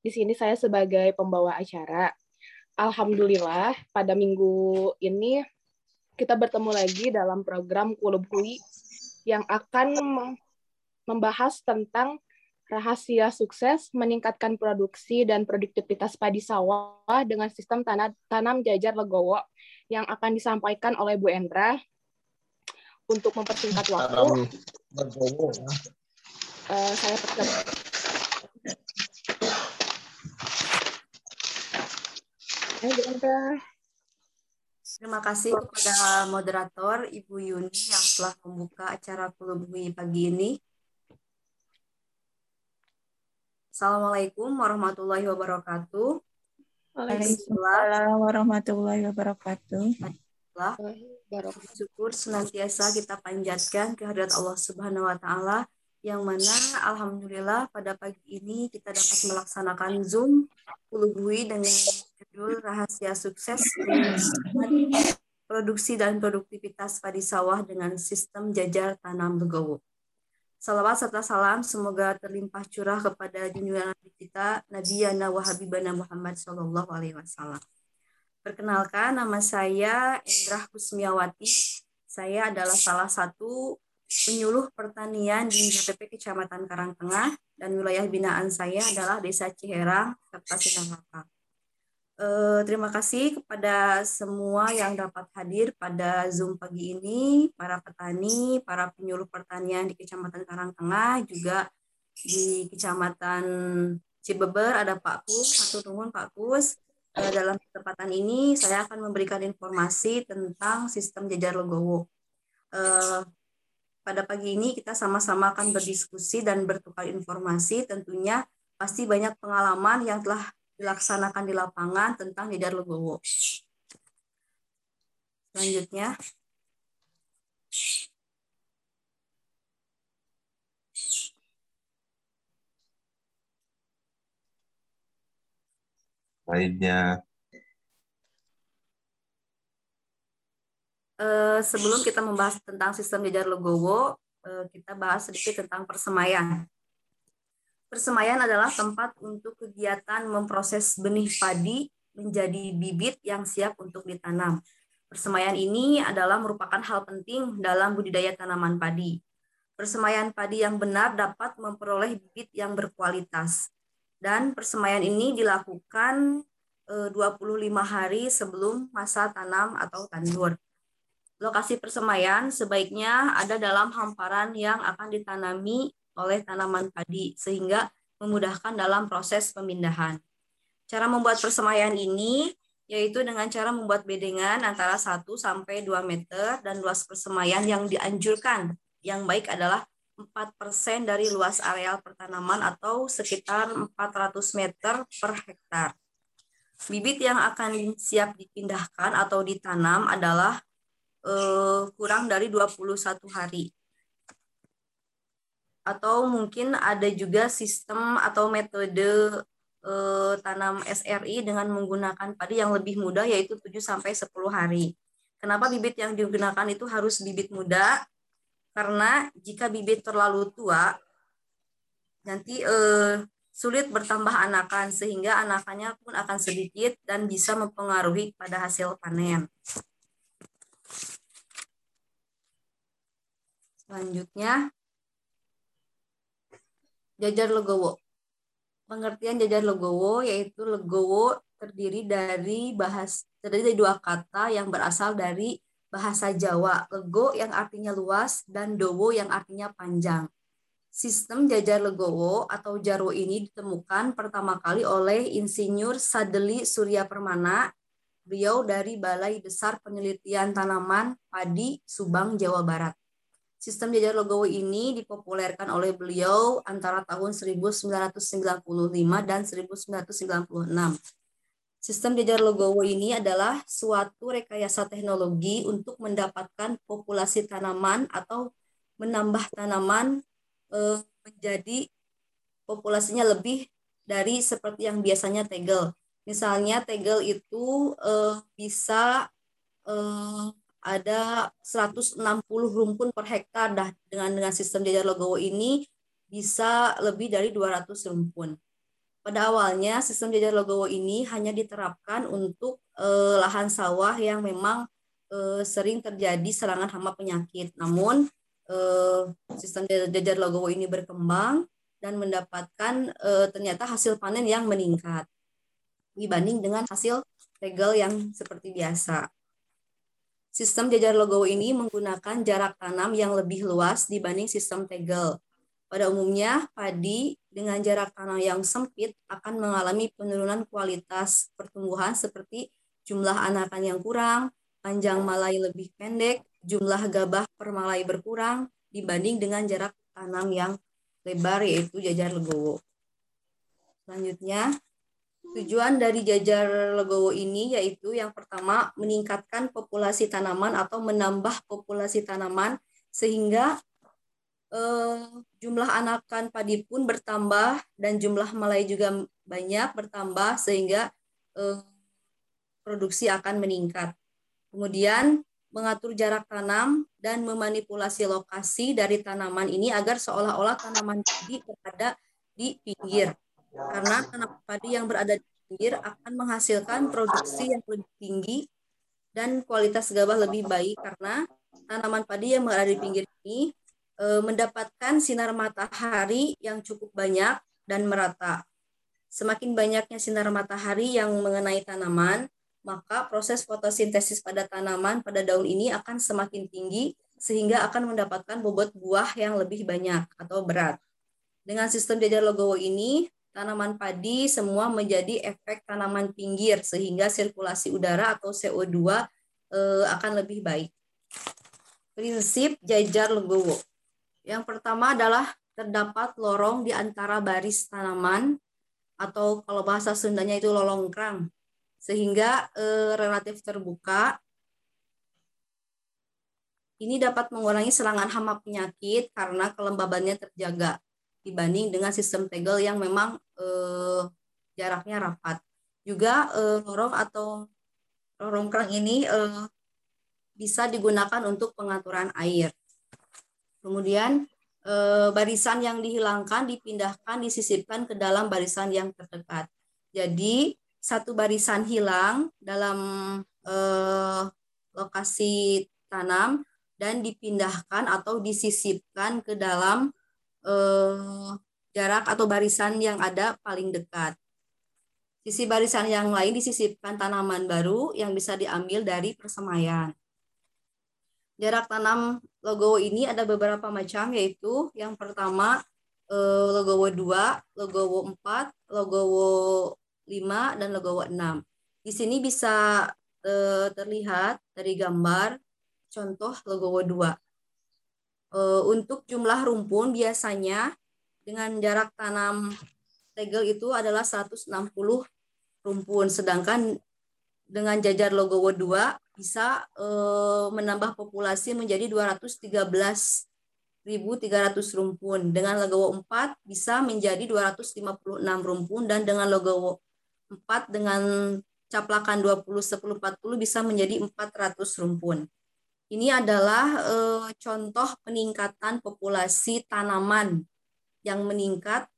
Di sini saya sebagai pembawa acara. Alhamdulillah pada minggu ini kita bertemu lagi dalam program Kulub Hui yang akan membahas tentang rahasia sukses meningkatkan produksi dan produktivitas padi sawah dengan sistem tanam, tanam jajar legowo yang akan disampaikan oleh Bu Endra untuk mempersingkat waktu. legowo. Uh, saya. Terima kasih kepada moderator Ibu Yuni yang telah membuka acara Kulubui pagi ini. Assalamualaikum warahmatullahi wabarakatuh. Waalaikumsalam warahmatullahi wabarakatuh. Syukur senantiasa kita panjatkan kehadirat Allah Subhanahu wa taala yang mana alhamdulillah pada pagi ini kita dapat melaksanakan Zoom Kulubui dengan judul Rahasia Sukses Produksi dan Produktivitas Padi Sawah dengan Sistem Jajar Tanam Legowo. Salawat serta salam semoga terlimpah curah kepada junjungan Nabi kita Nabi Yana wa Habibana Muhammad Shallallahu Alaihi Wasallam. Perkenalkan nama saya Indrah Kusmiawati. Saya adalah salah satu penyuluh pertanian di DPP Kecamatan Karangtengah dan wilayah binaan saya adalah Desa Ciherang, Kabupaten Langkat. Eh, terima kasih kepada semua yang dapat hadir pada Zoom pagi ini, para petani, para penyuluh pertanian di Kecamatan Karangtengah, juga di Kecamatan Cibeber ada Pak Kus, satu nuhun Pak Kus. Eh, dalam kesempatan ini saya akan memberikan informasi tentang sistem jajar legowo. Eh, pada pagi ini kita sama-sama akan berdiskusi dan bertukar informasi tentunya pasti banyak pengalaman yang telah dilaksanakan di lapangan tentang Nidar Legowo. Selanjutnya, lainnya. Uh, sebelum kita membahas tentang sistem jajar Legowo, uh, kita bahas sedikit tentang persemaian. Persemaian adalah tempat untuk kegiatan memproses benih padi menjadi bibit yang siap untuk ditanam. Persemaian ini adalah merupakan hal penting dalam budidaya tanaman padi. Persemaian padi yang benar dapat memperoleh bibit yang berkualitas. Dan persemaian ini dilakukan 25 eh, hari sebelum masa tanam atau tandur. Lokasi persemaian sebaiknya ada dalam hamparan yang akan ditanami oleh tanaman padi sehingga memudahkan dalam proses pemindahan. Cara membuat persemaian ini yaitu dengan cara membuat bedengan antara 1 sampai 2 meter dan luas persemaian yang dianjurkan. Yang baik adalah 4% dari luas areal pertanaman atau sekitar 400 meter per hektar. Bibit yang akan siap dipindahkan atau ditanam adalah eh, kurang dari 21 hari atau mungkin ada juga sistem atau metode eh, tanam SRI dengan menggunakan padi yang lebih mudah yaitu 7 sampai 10 hari. Kenapa bibit yang digunakan itu harus bibit muda? Karena jika bibit terlalu tua nanti eh, sulit bertambah anakan sehingga anakannya pun akan sedikit dan bisa mempengaruhi pada hasil panen. Selanjutnya, Jajar Legowo. Pengertian jajar Legowo yaitu Legowo terdiri dari bahas terdiri dari dua kata yang berasal dari bahasa Jawa, lego yang artinya luas dan dowo yang artinya panjang. Sistem jajar legowo atau jarwo ini ditemukan pertama kali oleh Insinyur Sadeli Surya Permana, beliau dari Balai Besar Penelitian Tanaman Padi Subang, Jawa Barat. Sistem jajar logowo ini dipopulerkan oleh beliau antara tahun 1995 dan 1996. Sistem jajar logowo ini adalah suatu rekayasa teknologi untuk mendapatkan populasi tanaman atau menambah tanaman eh, menjadi populasinya lebih dari seperti yang biasanya tegel. Misalnya tegel itu eh, bisa eh, ada 160 rumpun per hektar dah dengan dengan sistem jajar legowo ini bisa lebih dari 200 rumpun. pada awalnya sistem jajar logowo ini hanya diterapkan untuk eh, lahan sawah yang memang eh, sering terjadi serangan hama penyakit. Namun eh, sistem jajar logowo ini berkembang dan mendapatkan eh, ternyata hasil panen yang meningkat dibanding dengan hasil tegel yang seperti biasa. Sistem jajar logowo ini menggunakan jarak tanam yang lebih luas dibanding sistem tegel. Pada umumnya, padi dengan jarak tanam yang sempit akan mengalami penurunan kualitas pertumbuhan seperti jumlah anakan yang kurang, panjang malai lebih pendek, jumlah gabah per malai berkurang dibanding dengan jarak tanam yang lebar yaitu jajar legowo. Selanjutnya, tujuan dari jajar legowo ini yaitu yang pertama meningkatkan populasi tanaman atau menambah populasi tanaman sehingga eh, jumlah anakan padi pun bertambah dan jumlah malai juga banyak bertambah sehingga eh, produksi akan meningkat. Kemudian mengatur jarak tanam dan memanipulasi lokasi dari tanaman ini agar seolah-olah tanaman padi berada di pinggir. Karena tanaman padi yang berada di pinggir akan menghasilkan produksi yang lebih tinggi dan kualitas gabah lebih baik karena tanaman padi yang berada di pinggir ini Eh, mendapatkan sinar matahari yang cukup banyak dan merata. Semakin banyaknya sinar matahari yang mengenai tanaman, maka proses fotosintesis pada tanaman pada daun ini akan semakin tinggi sehingga akan mendapatkan bobot buah yang lebih banyak atau berat. Dengan sistem jajar logowo ini, tanaman padi semua menjadi efek tanaman pinggir sehingga sirkulasi udara atau CO2 eh, akan lebih baik. Prinsip jajar logowo. Yang pertama adalah terdapat lorong di antara baris tanaman atau kalau bahasa Sundanya itu lolongkrang sehingga e, relatif terbuka. Ini dapat mengurangi serangan hama penyakit karena kelembabannya terjaga dibanding dengan sistem tegel yang memang e, jaraknya rapat. Juga e, lorong atau lorong kerang ini e, bisa digunakan untuk pengaturan air. Kemudian e, barisan yang dihilangkan dipindahkan disisipkan ke dalam barisan yang terdekat. Jadi satu barisan hilang dalam e, lokasi tanam dan dipindahkan atau disisipkan ke dalam e, jarak atau barisan yang ada paling dekat. Sisi barisan yang lain disisipkan tanaman baru yang bisa diambil dari persemaian. Jarak tanam logowo ini ada beberapa macam yaitu yang pertama eh, logowo 2, logowo 4, logowo 5 dan logowo 6. Di sini bisa eh, terlihat dari gambar contoh logowo 2. Eh, untuk jumlah rumpun biasanya dengan jarak tanam tegel itu adalah 160 rumpun sedangkan dengan jajar logowo 2 bisa e, menambah populasi menjadi 213.300 rumpun. Dengan logowo 4 bisa menjadi 256 rumpun dan dengan logowo 4 dengan caplakan 20 10 40 bisa menjadi 400 rumpun. Ini adalah e, contoh peningkatan populasi tanaman yang meningkat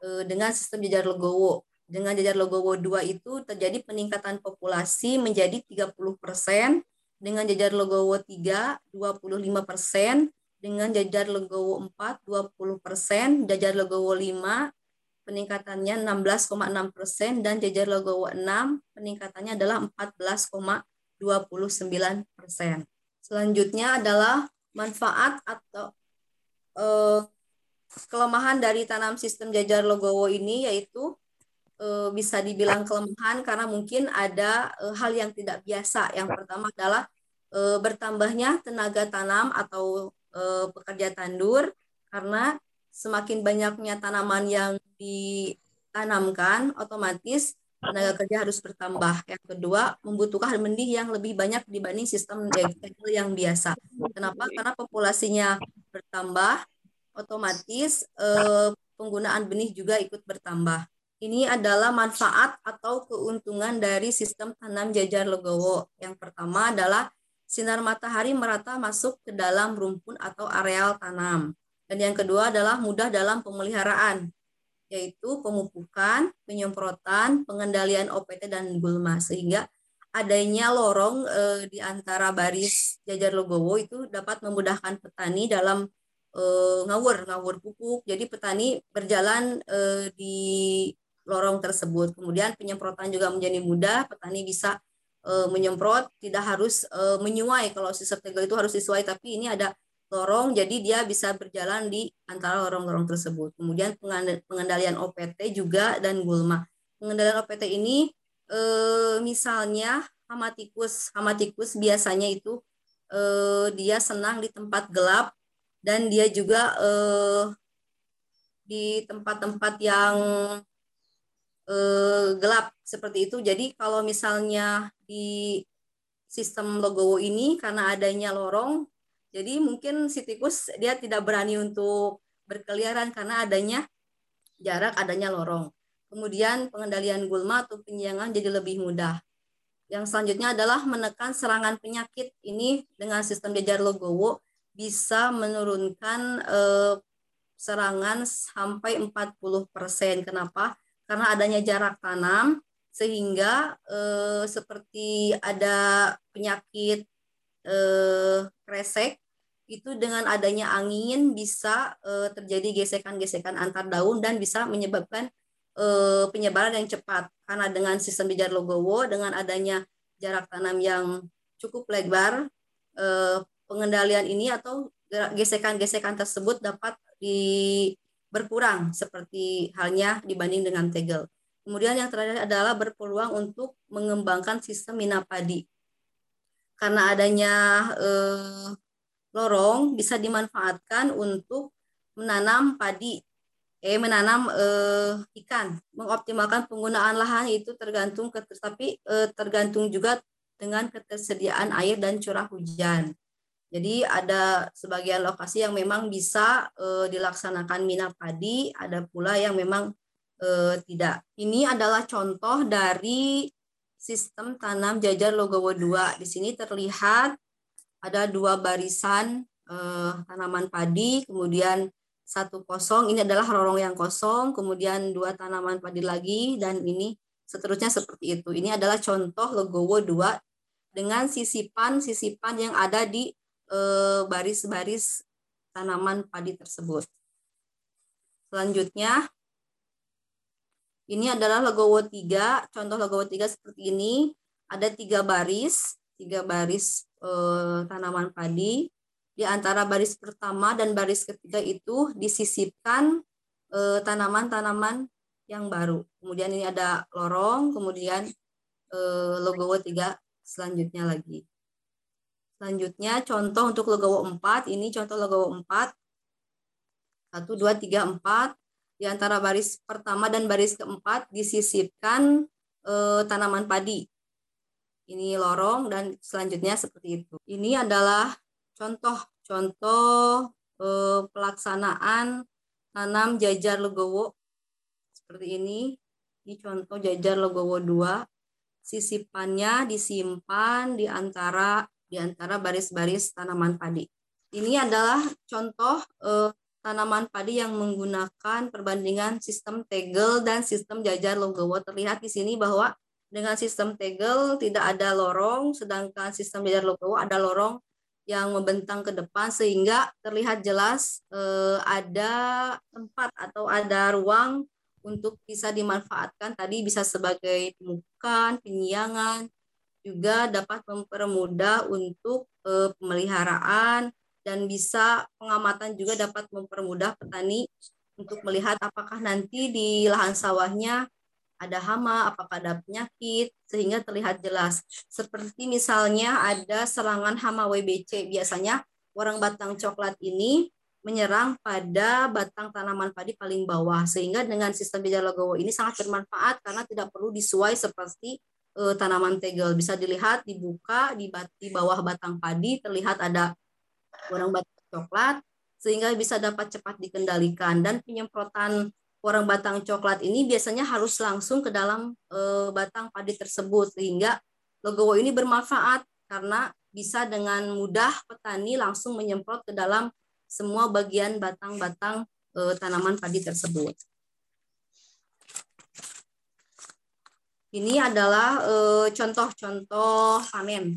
e, dengan sistem jajar legowo dengan jajar logowo 2 itu terjadi peningkatan populasi menjadi 30 persen, dengan jajar logowo 3 25 persen, dengan jajar logowo 4 20 persen, jajar logowo 5 peningkatannya 16,6 persen, dan jajar logowo 6 peningkatannya adalah 14,29 persen. Selanjutnya adalah manfaat atau eh, kelemahan dari tanam sistem jajar logowo ini yaitu uh, bisa dibilang kelemahan karena mungkin ada uh, hal yang tidak biasa. Yang pertama adalah bertambahnya tenaga tanam atau pekerja tandur karena semakin banyaknya tanaman yang ditanamkan otomatis tenaga kerja harus bertambah. Yang kedua, membutuhkan benih yang lebih banyak dibanding sistem vegetable yang biasa. Kenapa? Karena populasinya bertambah, otomatis eh, penggunaan benih juga ikut bertambah. Ini adalah manfaat atau keuntungan dari sistem tanam jajar legowo. Yang pertama adalah sinar matahari merata masuk ke dalam rumpun atau areal tanam. Dan yang kedua adalah mudah dalam pemeliharaan. Yaitu pemupukan, penyemprotan, pengendalian OPT dan gulma sehingga adanya lorong eh, di antara baris jajar logowo itu dapat memudahkan petani dalam eh, ngawur ngawur pupuk. Jadi petani berjalan eh, di lorong tersebut. Kemudian penyemprotan juga menjadi mudah, petani bisa eh, menyemprot, tidak harus eh, menyuai. Kalau sistem tegel itu harus disuai, tapi ini ada lorong jadi dia bisa berjalan di antara lorong-lorong tersebut. Kemudian pengendalian OPT juga dan gulma. Pengendalian OPT ini eh, misalnya hama tikus, hama tikus biasanya itu eh, dia senang di tempat gelap dan dia juga eh, di tempat-tempat yang eh, gelap seperti itu. Jadi kalau misalnya di sistem logowo ini karena adanya lorong jadi mungkin si tikus dia tidak berani untuk berkeliaran karena adanya jarak, adanya lorong. Kemudian pengendalian gulma atau penyiangan jadi lebih mudah. Yang selanjutnya adalah menekan serangan penyakit. Ini dengan sistem jajar logowo bisa menurunkan eh, serangan sampai 40%. Kenapa? Karena adanya jarak tanam sehingga eh, seperti ada penyakit eh, kresek itu dengan adanya angin bisa eh, terjadi gesekan-gesekan antar daun dan bisa menyebabkan eh, penyebaran yang cepat karena dengan sistem bijar logowo dengan adanya jarak tanam yang cukup lebar eh, pengendalian ini atau gesekan-gesekan tersebut dapat di berkurang seperti halnya dibanding dengan tegel. Kemudian yang terakhir adalah berpeluang untuk mengembangkan sistem minapadi karena adanya eh, lorong bisa dimanfaatkan untuk menanam padi eh menanam eh, ikan. Mengoptimalkan penggunaan lahan itu tergantung tapi eh, tergantung juga dengan ketersediaan air dan curah hujan. Jadi ada sebagian lokasi yang memang bisa eh, dilaksanakan mina padi ada pula yang memang eh, tidak. Ini adalah contoh dari sistem tanam jajar Logowo 2. Di sini terlihat ada dua barisan eh, tanaman padi, kemudian satu kosong, ini adalah lorong yang kosong, kemudian dua tanaman padi lagi, dan ini seterusnya seperti itu. Ini adalah contoh Logowo 2 dengan sisipan-sisipan yang ada di eh, baris-baris tanaman padi tersebut. Selanjutnya, ini adalah logowo 3. Contoh logowo 3 seperti ini. Ada tiga baris, tiga baris eh, tanaman padi. Di antara baris pertama dan baris ketiga itu disisipkan eh, tanaman-tanaman yang baru. Kemudian ini ada lorong, kemudian eh, logowo 3 selanjutnya lagi. Selanjutnya contoh untuk logowo 4, ini contoh logowo 4. 1, 2, 3, 4 di antara baris pertama dan baris keempat disisipkan eh, tanaman padi. Ini lorong dan selanjutnya seperti itu. Ini adalah contoh-contoh eh, pelaksanaan tanam jajar legowo seperti ini. Ini contoh jajar legowo 2. Sisipannya disimpan di antara di antara baris-baris tanaman padi. Ini adalah contoh eh, tanaman padi yang menggunakan perbandingan sistem tegel dan sistem jajar logowo. Terlihat di sini bahwa dengan sistem tegel tidak ada lorong, sedangkan sistem jajar logowo ada lorong yang membentang ke depan sehingga terlihat jelas eh, ada tempat atau ada ruang untuk bisa dimanfaatkan tadi bisa sebagai pemupukan, penyiangan, juga dapat mempermudah untuk eh, pemeliharaan dan bisa pengamatan juga dapat mempermudah petani untuk melihat apakah nanti di lahan sawahnya ada hama, apakah ada penyakit, sehingga terlihat jelas. Seperti misalnya ada serangan hama WBC, biasanya orang batang coklat ini menyerang pada batang tanaman padi paling bawah, sehingga dengan sistem bijak logowo ini sangat bermanfaat karena tidak perlu disuai seperti e, tanaman tegel. Bisa dilihat dibuka di, di bawah batang padi, terlihat ada warang batang coklat sehingga bisa dapat cepat dikendalikan dan penyemprotan warang batang coklat ini biasanya harus langsung ke dalam e, batang padi tersebut sehingga logowo ini bermanfaat karena bisa dengan mudah petani langsung menyemprot ke dalam semua bagian batang-batang e, tanaman padi tersebut. Ini adalah eh, contoh-contoh panen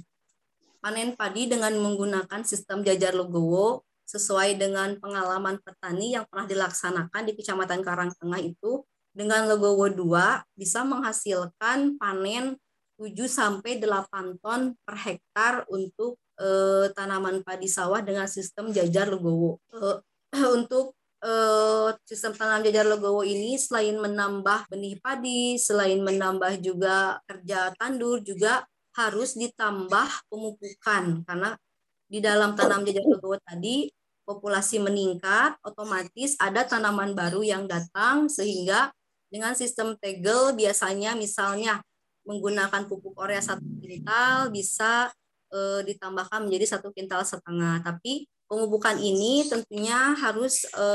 Panen padi dengan menggunakan sistem jajar legowo sesuai dengan pengalaman petani yang pernah dilaksanakan di Kecamatan Karangtengah itu dengan legowo 2 bisa menghasilkan panen 7 sampai 8 ton per hektar untuk eh, tanaman padi sawah dengan sistem jajar legowo. Eh, untuk eh, sistem tanam jajar legowo ini selain menambah benih padi, selain menambah juga kerja tandur juga harus ditambah pemupukan karena di dalam tanam jajar legowo tadi populasi meningkat, otomatis ada tanaman baru yang datang sehingga dengan sistem tegel biasanya misalnya menggunakan pupuk urea satu kintal bisa e, ditambahkan menjadi satu kintal setengah. Tapi pemupukan ini tentunya harus e,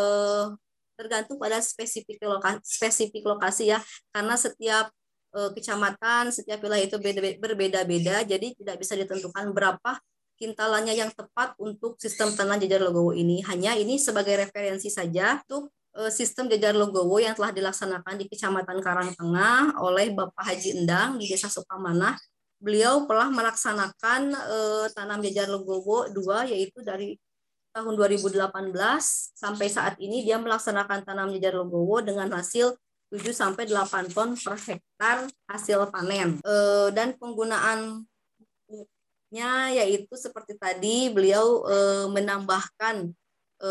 tergantung pada spesifik lokasi, spesifik lokasi ya, karena setiap e, kecamatan, setiap wilayah itu berbeda-beda, jadi tidak bisa ditentukan berapa kintalannya yang tepat untuk sistem tanah jajar Logowo ini. Hanya ini sebagai referensi saja untuk eh, sistem jajar Logowo yang telah dilaksanakan di Kecamatan Karangtengah oleh Bapak Haji Endang di Desa Sukamanah. Beliau telah melaksanakan eh, tanam jajar Logowo 2 yaitu dari tahun 2018 sampai saat ini dia melaksanakan tanam jajar Logowo dengan hasil 7 sampai 8 ton per hektar hasil panen. Eh, dan penggunaan nya yaitu seperti tadi beliau e, menambahkan e,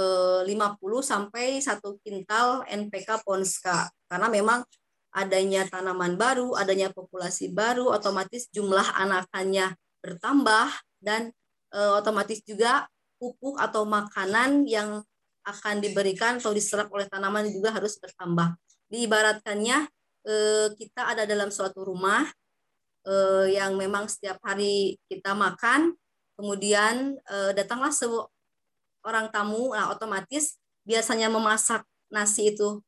50 sampai satu kintal NPK Ponska karena memang adanya tanaman baru, adanya populasi baru, otomatis jumlah anakannya bertambah dan e, otomatis juga pupuk atau makanan yang akan diberikan atau diserap oleh tanaman juga harus bertambah. Diibaratkannya e, kita ada dalam suatu rumah eh, yang memang setiap hari kita makan, kemudian eh, datanglah seorang tamu, nah otomatis biasanya memasak nasi itu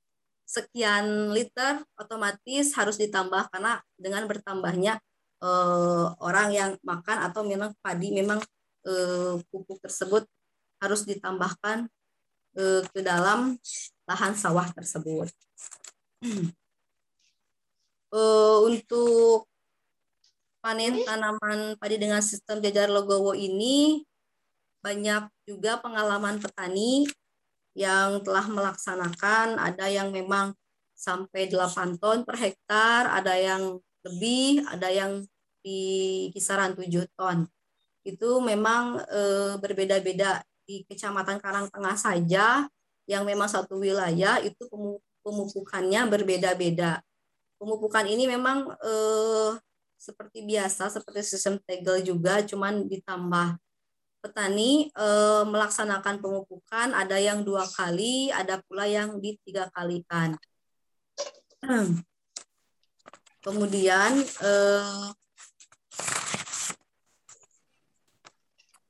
sekian liter, otomatis harus ditambah karena dengan bertambahnya eh, orang yang makan atau memang padi memang eh, pupuk tersebut harus ditambahkan eh, ke dalam lahan sawah tersebut. Uh, untuk panen tanaman padi dengan sistem jajar logowo ini banyak juga pengalaman petani yang telah melaksanakan, ada yang memang sampai 8 ton per hektar, ada yang lebih, ada yang di kisaran 7 ton. Itu memang e, berbeda-beda di Kecamatan Karangtengah saja yang memang satu wilayah itu pemupukannya berbeda-beda. Pemupukan ini memang e, seperti biasa, seperti sistem tegel juga, cuman ditambah petani e, melaksanakan pemupukan, ada yang dua kali, ada pula yang di tiga kalikan. Kemudian e,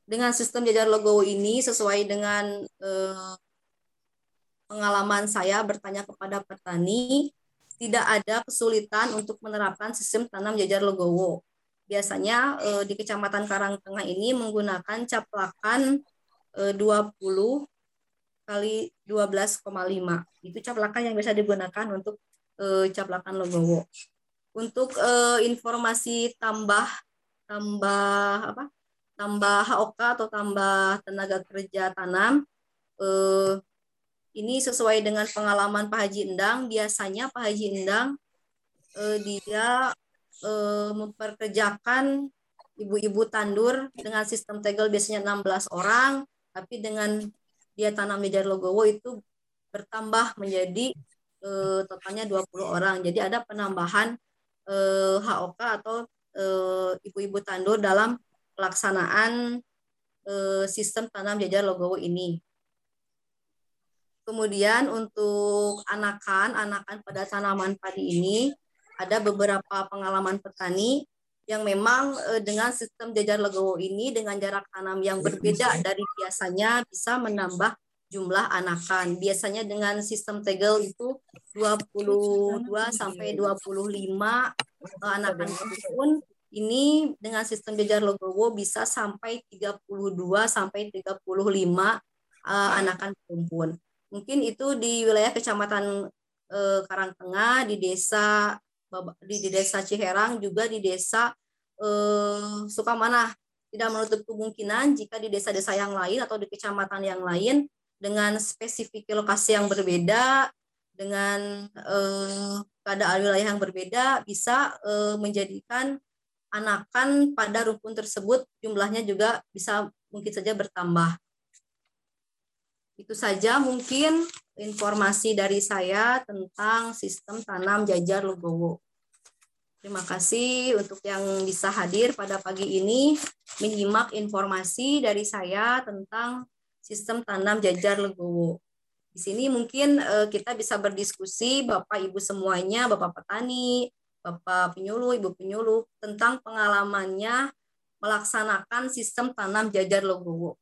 dengan sistem jajar logo ini sesuai dengan e, pengalaman saya bertanya kepada petani, tidak ada kesulitan untuk menerapkan sistem tanam jajar legowo. Biasanya eh, di Kecamatan Karangtengah ini menggunakan caplakan eh, 20 kali 12,5. Itu caplakan yang bisa digunakan untuk eh, caplakan legowo. Untuk eh, informasi tambah tambah apa? tambah HOK atau tambah tenaga kerja tanam eh, ini sesuai dengan pengalaman Pak Haji Endang. Biasanya Pak Haji Endang eh, dia eh, memperkerjakan ibu-ibu tandur dengan sistem tegel biasanya 16 orang, tapi dengan dia tanam di Jarlogowo itu bertambah menjadi eh, totalnya 20 orang. Jadi ada penambahan eh, HOK atau eh, ibu-ibu tandur dalam pelaksanaan eh, sistem tanam jajar logowo ini. Kemudian untuk anakan, anakan pada tanaman padi ini ada beberapa pengalaman petani yang memang eh, dengan sistem jajar legowo ini dengan jarak tanam yang berbeda dari biasanya bisa menambah jumlah anakan. Biasanya dengan sistem tegel itu 22 sampai 25 eh, anakan pun ini dengan sistem jajar legowo bisa sampai 32 sampai 35 uh, anakan perumpun. Mungkin itu di wilayah Kecamatan eh, Karangtengah di desa di desa Ciherang juga di desa eh, Sukamana tidak menutup kemungkinan jika di desa-desa yang lain atau di kecamatan yang lain dengan spesifik lokasi yang berbeda dengan eh, keadaan wilayah yang berbeda bisa eh, menjadikan anakan pada rukun tersebut jumlahnya juga bisa mungkin saja bertambah. Itu saja mungkin informasi dari saya tentang sistem tanam jajar Legowo. Terima kasih untuk yang bisa hadir pada pagi ini menyimak informasi dari saya tentang sistem tanam jajar Legowo. Di sini mungkin uh, kita bisa berdiskusi Bapak Ibu semuanya, Bapak petani, Bapak penyuluh, Ibu penyuluh tentang pengalamannya melaksanakan sistem tanam jajar Legowo.